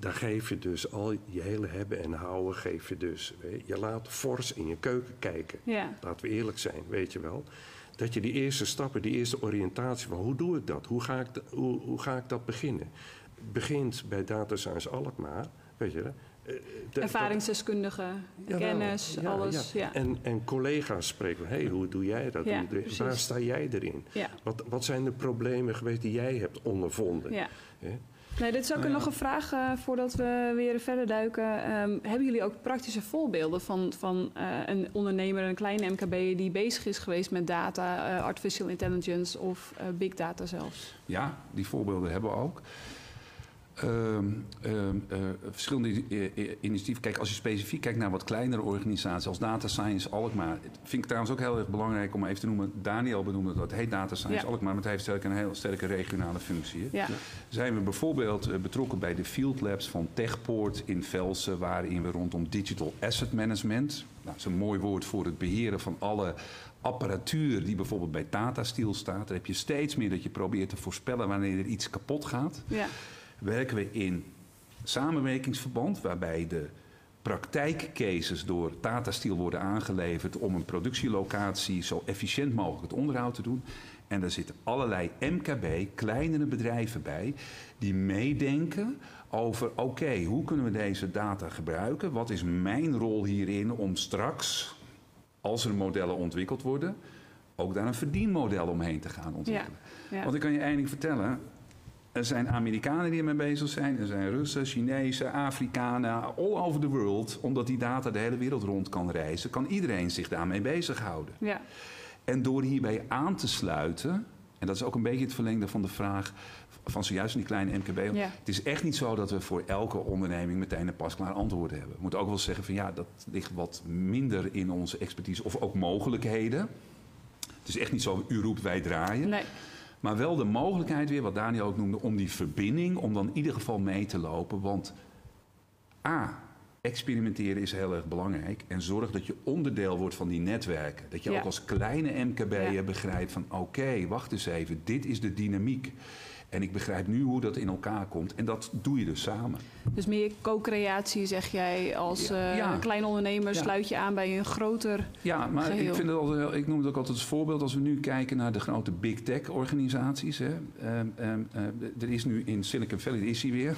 Daar geef je dus al je hele hebben en houden, geef je dus. Je laat fors in je keuken kijken. Ja. Laten we eerlijk zijn, weet je wel. Dat je die eerste stappen, die eerste oriëntatie van hoe doe ik dat? Hoe ga ik, da- hoe, hoe ga ik dat beginnen? Begint bij Data Science Alkmaar, weet je, de- Ervaringsdeskundige, kennis, ja, alles. Ja. En, en collega's spreken, hey, hoe doe jij dat? Doe waar sta jij erin? Wat, wat zijn de problemen geweest die jij hebt ondervonden? Ja. Nee, dit is ook ja. nog een vraag eh, voordat we weer verder duiken. Ehm, hebben jullie ook praktische voorbeelden van, van eh, een ondernemer, een kleine MKB, die bezig is geweest met data, eh, artificial intelligence of big data zelfs? Ja, die voorbeelden hebben we ook. Ehm, ehm, eh, verschillende i- i- initiatieven. Kijk, als je specifiek kijkt naar wat kleinere organisaties als Data Science Alkmaar. Vind ik trouwens ook heel erg belangrijk om even te noemen. Daniel benoemde dat. Het heet Data Science Ja. Alkmaar, maar het heeft sterk een heel sterke regionale functie. Ja, Zijn we bijvoorbeeld eh, betrokken bij de Field Labs van Techpoort in Velsen, waarin we rondom digital asset management, nou, dat is een mooi woord voor het beheren van alle apparatuur die bijvoorbeeld bij Tata Steel staat. Daar heb je steeds meer dat je probeert te voorspellen wanneer er iets kapot gaat. ja, Werken we in samenwerkingsverband, waarbij de praktijkcases door Tata Steel worden aangeleverd om een productielocatie zo efficiënt mogelijk het onderhoud te doen. En daar zitten allerlei MKB, kleinere bedrijven bij, die meedenken over: oké, hoe kunnen we deze data gebruiken? Wat is mijn rol hierin om straks, als er modellen ontwikkeld worden, ook daar een verdienmodel omheen te gaan ontwikkelen? ja. Want ik kan je ding vertellen. Er zijn Amerikanen die ermee bezig zijn. Er zijn Russen, Chinezen, Afrikanen, all over the world. Omdat die data de hele wereld rond kan reizen, kan iedereen zich daarmee bezighouden. ja. En door hierbij aan te sluiten, en dat is ook een beetje het verlengde van de vraag van zojuist in die kleine MKB. Ja. Het is echt niet zo dat we voor elke onderneming meteen een pasklaar antwoord hebben. We moeten ook wel zeggen van ja, dat ligt wat minder in onze expertise of ook mogelijkheden. Het is echt niet zo, u roept, wij draaien. Nee, Maar wel de mogelijkheid weer, wat Daniel ook noemde, om die verbinding, om dan in ieder geval mee te lopen. Want A, experimenteren is heel erg belangrijk. En zorg dat je onderdeel wordt van die netwerken. Dat je Ja. ook als kleine MKB'er Ja. begrijpt van oké, wacht eens even, dit is de dynamiek. En ik begrijp nu hoe dat in elkaar komt. En dat doe je dus samen. dus meer co-creatie zeg jij als Ja. eh, Ja. klein ondernemer Ja. sluit je aan bij een groter... Ja, maar Geheel. ik, vind het altijd, ik noem het ook altijd als voorbeeld als we nu kijken naar de grote big tech organisaties. Hè. Ehm, ehm, eh, er is nu in Silicon Valley, is hij weer,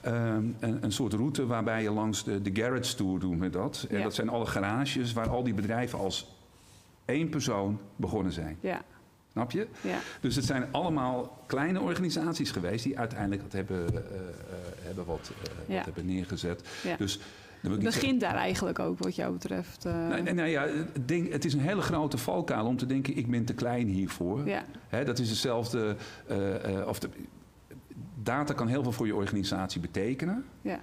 ehm, een, een soort route waarbij je langs de, de Garage Tour doet met dat. En Ja. dat zijn alle garages waar al die bedrijven als één persoon begonnen zijn. Ja, Snap je? ja, Dus het zijn allemaal kleine organisaties geweest die uiteindelijk dat hebben, eh, eh, hebben, wat, eh, Ja. wat hebben neergezet. ja. Dus, Het begint daar eigenlijk ook wat jou betreft. Nee, nee, nee, ja, het, ding, het is een hele grote valkuil om te denken: ik ben te klein hiervoor. Ja, Hè, dat is hetzelfde. of de, data kan heel veel voor je organisatie betekenen. ja,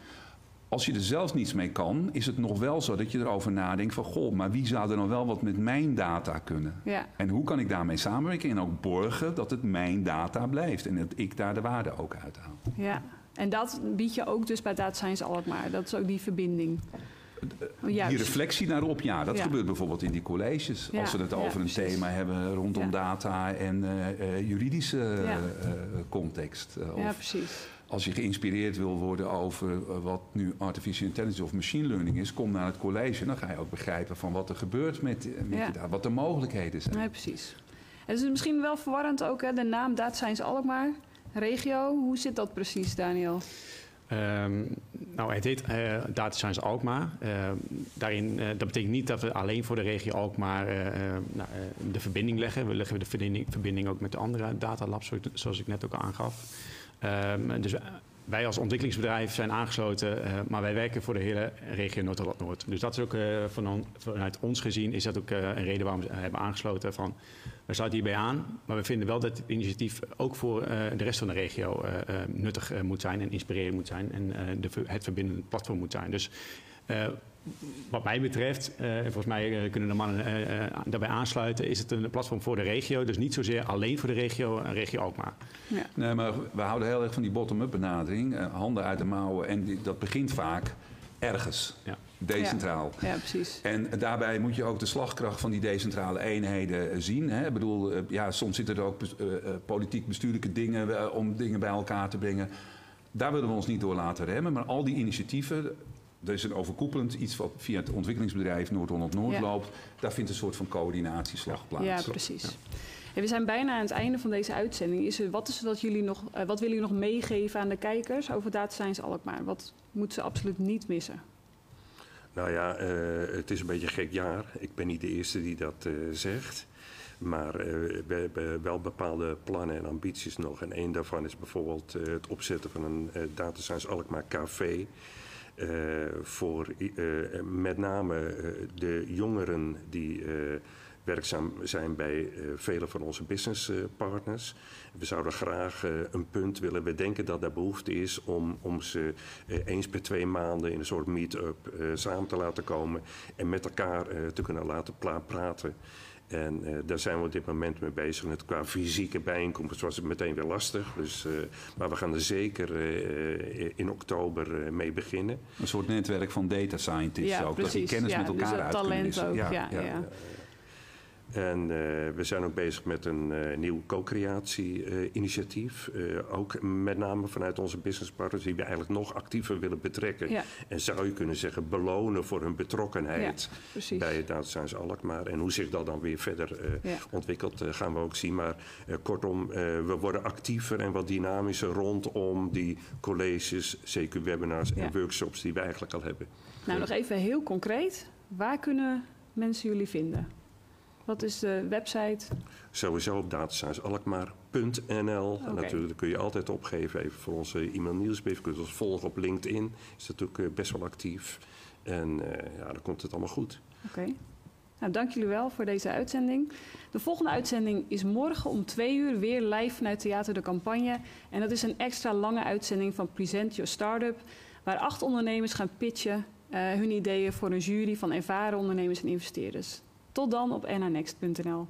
Als je er zelf niets mee kan, is het nog wel zo dat je erover nadenkt: van goh, maar wie zou er nou wel wat met mijn data kunnen? ja, En hoe kan ik daarmee samenwerken en ook borgen dat het mijn data blijft en dat ik daar de waarde ook uit haal? ja. En dat bied je ook dus bij Data Science Alkmaar. Dat is ook die verbinding. Juist. Die reflectie daarop, ja, dat Ja. gebeurt bijvoorbeeld in die colleges. Ja, Als we het over een thema hebben rondom data en eh, eh, juridische eh, eh, context. eh, Ja, of precies. Als je geïnspireerd wil worden over eh, wat nu artificial intelligence of machine learning is, kom naar het college. Dan ga je ook begrijpen van wat er gebeurt met, eh, met Ja. je data, wat de mogelijkheden zijn. Nee, precies. En het is misschien wel verwarrend ook, hè, de naam Data Science Alkmaar. Regio, hoe zit dat precies, Daniel? Ehm, nou, het heet eh, Data Science Alkmaar. Ehm, daarin, eh, dat betekent niet dat we alleen voor de regio Alkmaar eh, eh, nou, eh, de verbinding leggen. We leggen de verbinding, verbinding ook met de andere datalabs, zoals ik- zoals ik net ook al aangaf. Ehm, dus wij als ontwikkelingsbedrijf zijn aangesloten, eh, maar wij werken voor de hele regio Noord-Holland-Noord. Dus dat is ook eh, van vanuit ons gezien is dat ook eh, een reden waarom we hebben aangesloten. Van, we sluiten hierbij aan, maar we vinden wel dat het initiatief ook voor de rest van de regio nuttig moet zijn en inspirerend moet zijn en de, het verbindende platform moet zijn. Dus wat mij betreft, eh, en volgens mij eh, kunnen de mannen eh, daarbij aansluiten, is het een platform voor de regio. Dus niet zozeer alleen voor de regio, en regio Alkmaar. Ja, Nee, maar we houden heel erg van die bottom-up benadering. handen uit de mouwen. En die- dat begint vaak ergens, Ja. decentraal. ja precies. En daarbij moet je ook de slagkracht van die decentrale eenheden zien. Hè? Ik bedoel, ja, soms zitten er ook bes- politiek-bestuurlijke dingen om dingen bij elkaar te bslag Daar willen we ons niet door laten remmen. Maar al die initiatieven, er is een overkoepelend iets wat via het ontwikkelingsbedrijf Noord-Holland-Noord Ja. loopt. Daar vindt een soort van coördinatieslag plaats. Ja, precies. Hey, we zijn bijna aan het einde van deze uitzending. Is er, wat, is dat jullie nog, eh, wat willen jullie nog meegeven aan de kijkers over Data Science Alkmaar? Wat moeten ze absoluut niet missen? Nou ja, eh, het is een beetje een gek jaar. Ik ben niet de eerste die dat eh, zegt. Maar eh, we hebben wel bepaalde plannen en ambities nog. En één daarvan is bijvoorbeeld eh, het opzetten van een eh, Data Science Alkmaar Café. Eh, voor eh, met name eh, de jongeren die werkzaam zijn bij vele van onze businesspartners. We zouden graag een punt willen. We denken dat er behoefte is om, om ze eens per twee maanden in een soort meet-up samen te laten komen en met elkaar te kunnen laten praten. En eh, daar zijn we op dit moment mee bezig. En het qua fysieke bijeenkomst was het meteen weer lastig. Dus, eh, maar we gaan er zeker eh, in oktober eh, mee beginnen. Een soort netwerk van data scientists Ja, ook. Dat die kennis Ja, met dus elkaar dat uit talent ja, ja. En eh, we zijn ook bezig met een eh, nieuw co-creatie-initiatief. Eh, ook met name vanuit onze businesspartners die we eigenlijk nog actiever willen betrekken. Ja, En zou je kunnen zeggen belonen voor hun betrokkenheid precies. bij Data Science Alkmaar. En hoe zich dat dan weer verder Ja. ontwikkelt, gaan we ook zien. Maar kortom, we worden actiever en wat dynamischer rondom die colleges, CQ-webinars Ja. en workshops die we eigenlijk al hebben. Nou, nog even heel concreet. Waar kunnen mensen jullie vinden? Wat is de website? Sowieso op datasciencealkmaar.nl. En natuurlijk kun je altijd opgeven even voor onze e-mail nieuwsbrief. Je kunt ons volgen op LinkedIn. Is natuurlijk eh, best wel actief. En eh, ja, dan komt het allemaal goed. Oké. Nou, dank jullie wel voor deze uitzending. De volgende uitzending is morgen om twee uur weer live vanuit Theater de Campagne. En dat is een extra lange uitzending van Present Your Startup. Waar acht ondernemers gaan pitchen eh, hun ideeën voor een jury van ervaren ondernemers en investeerders. Tot dan op nanext.nl.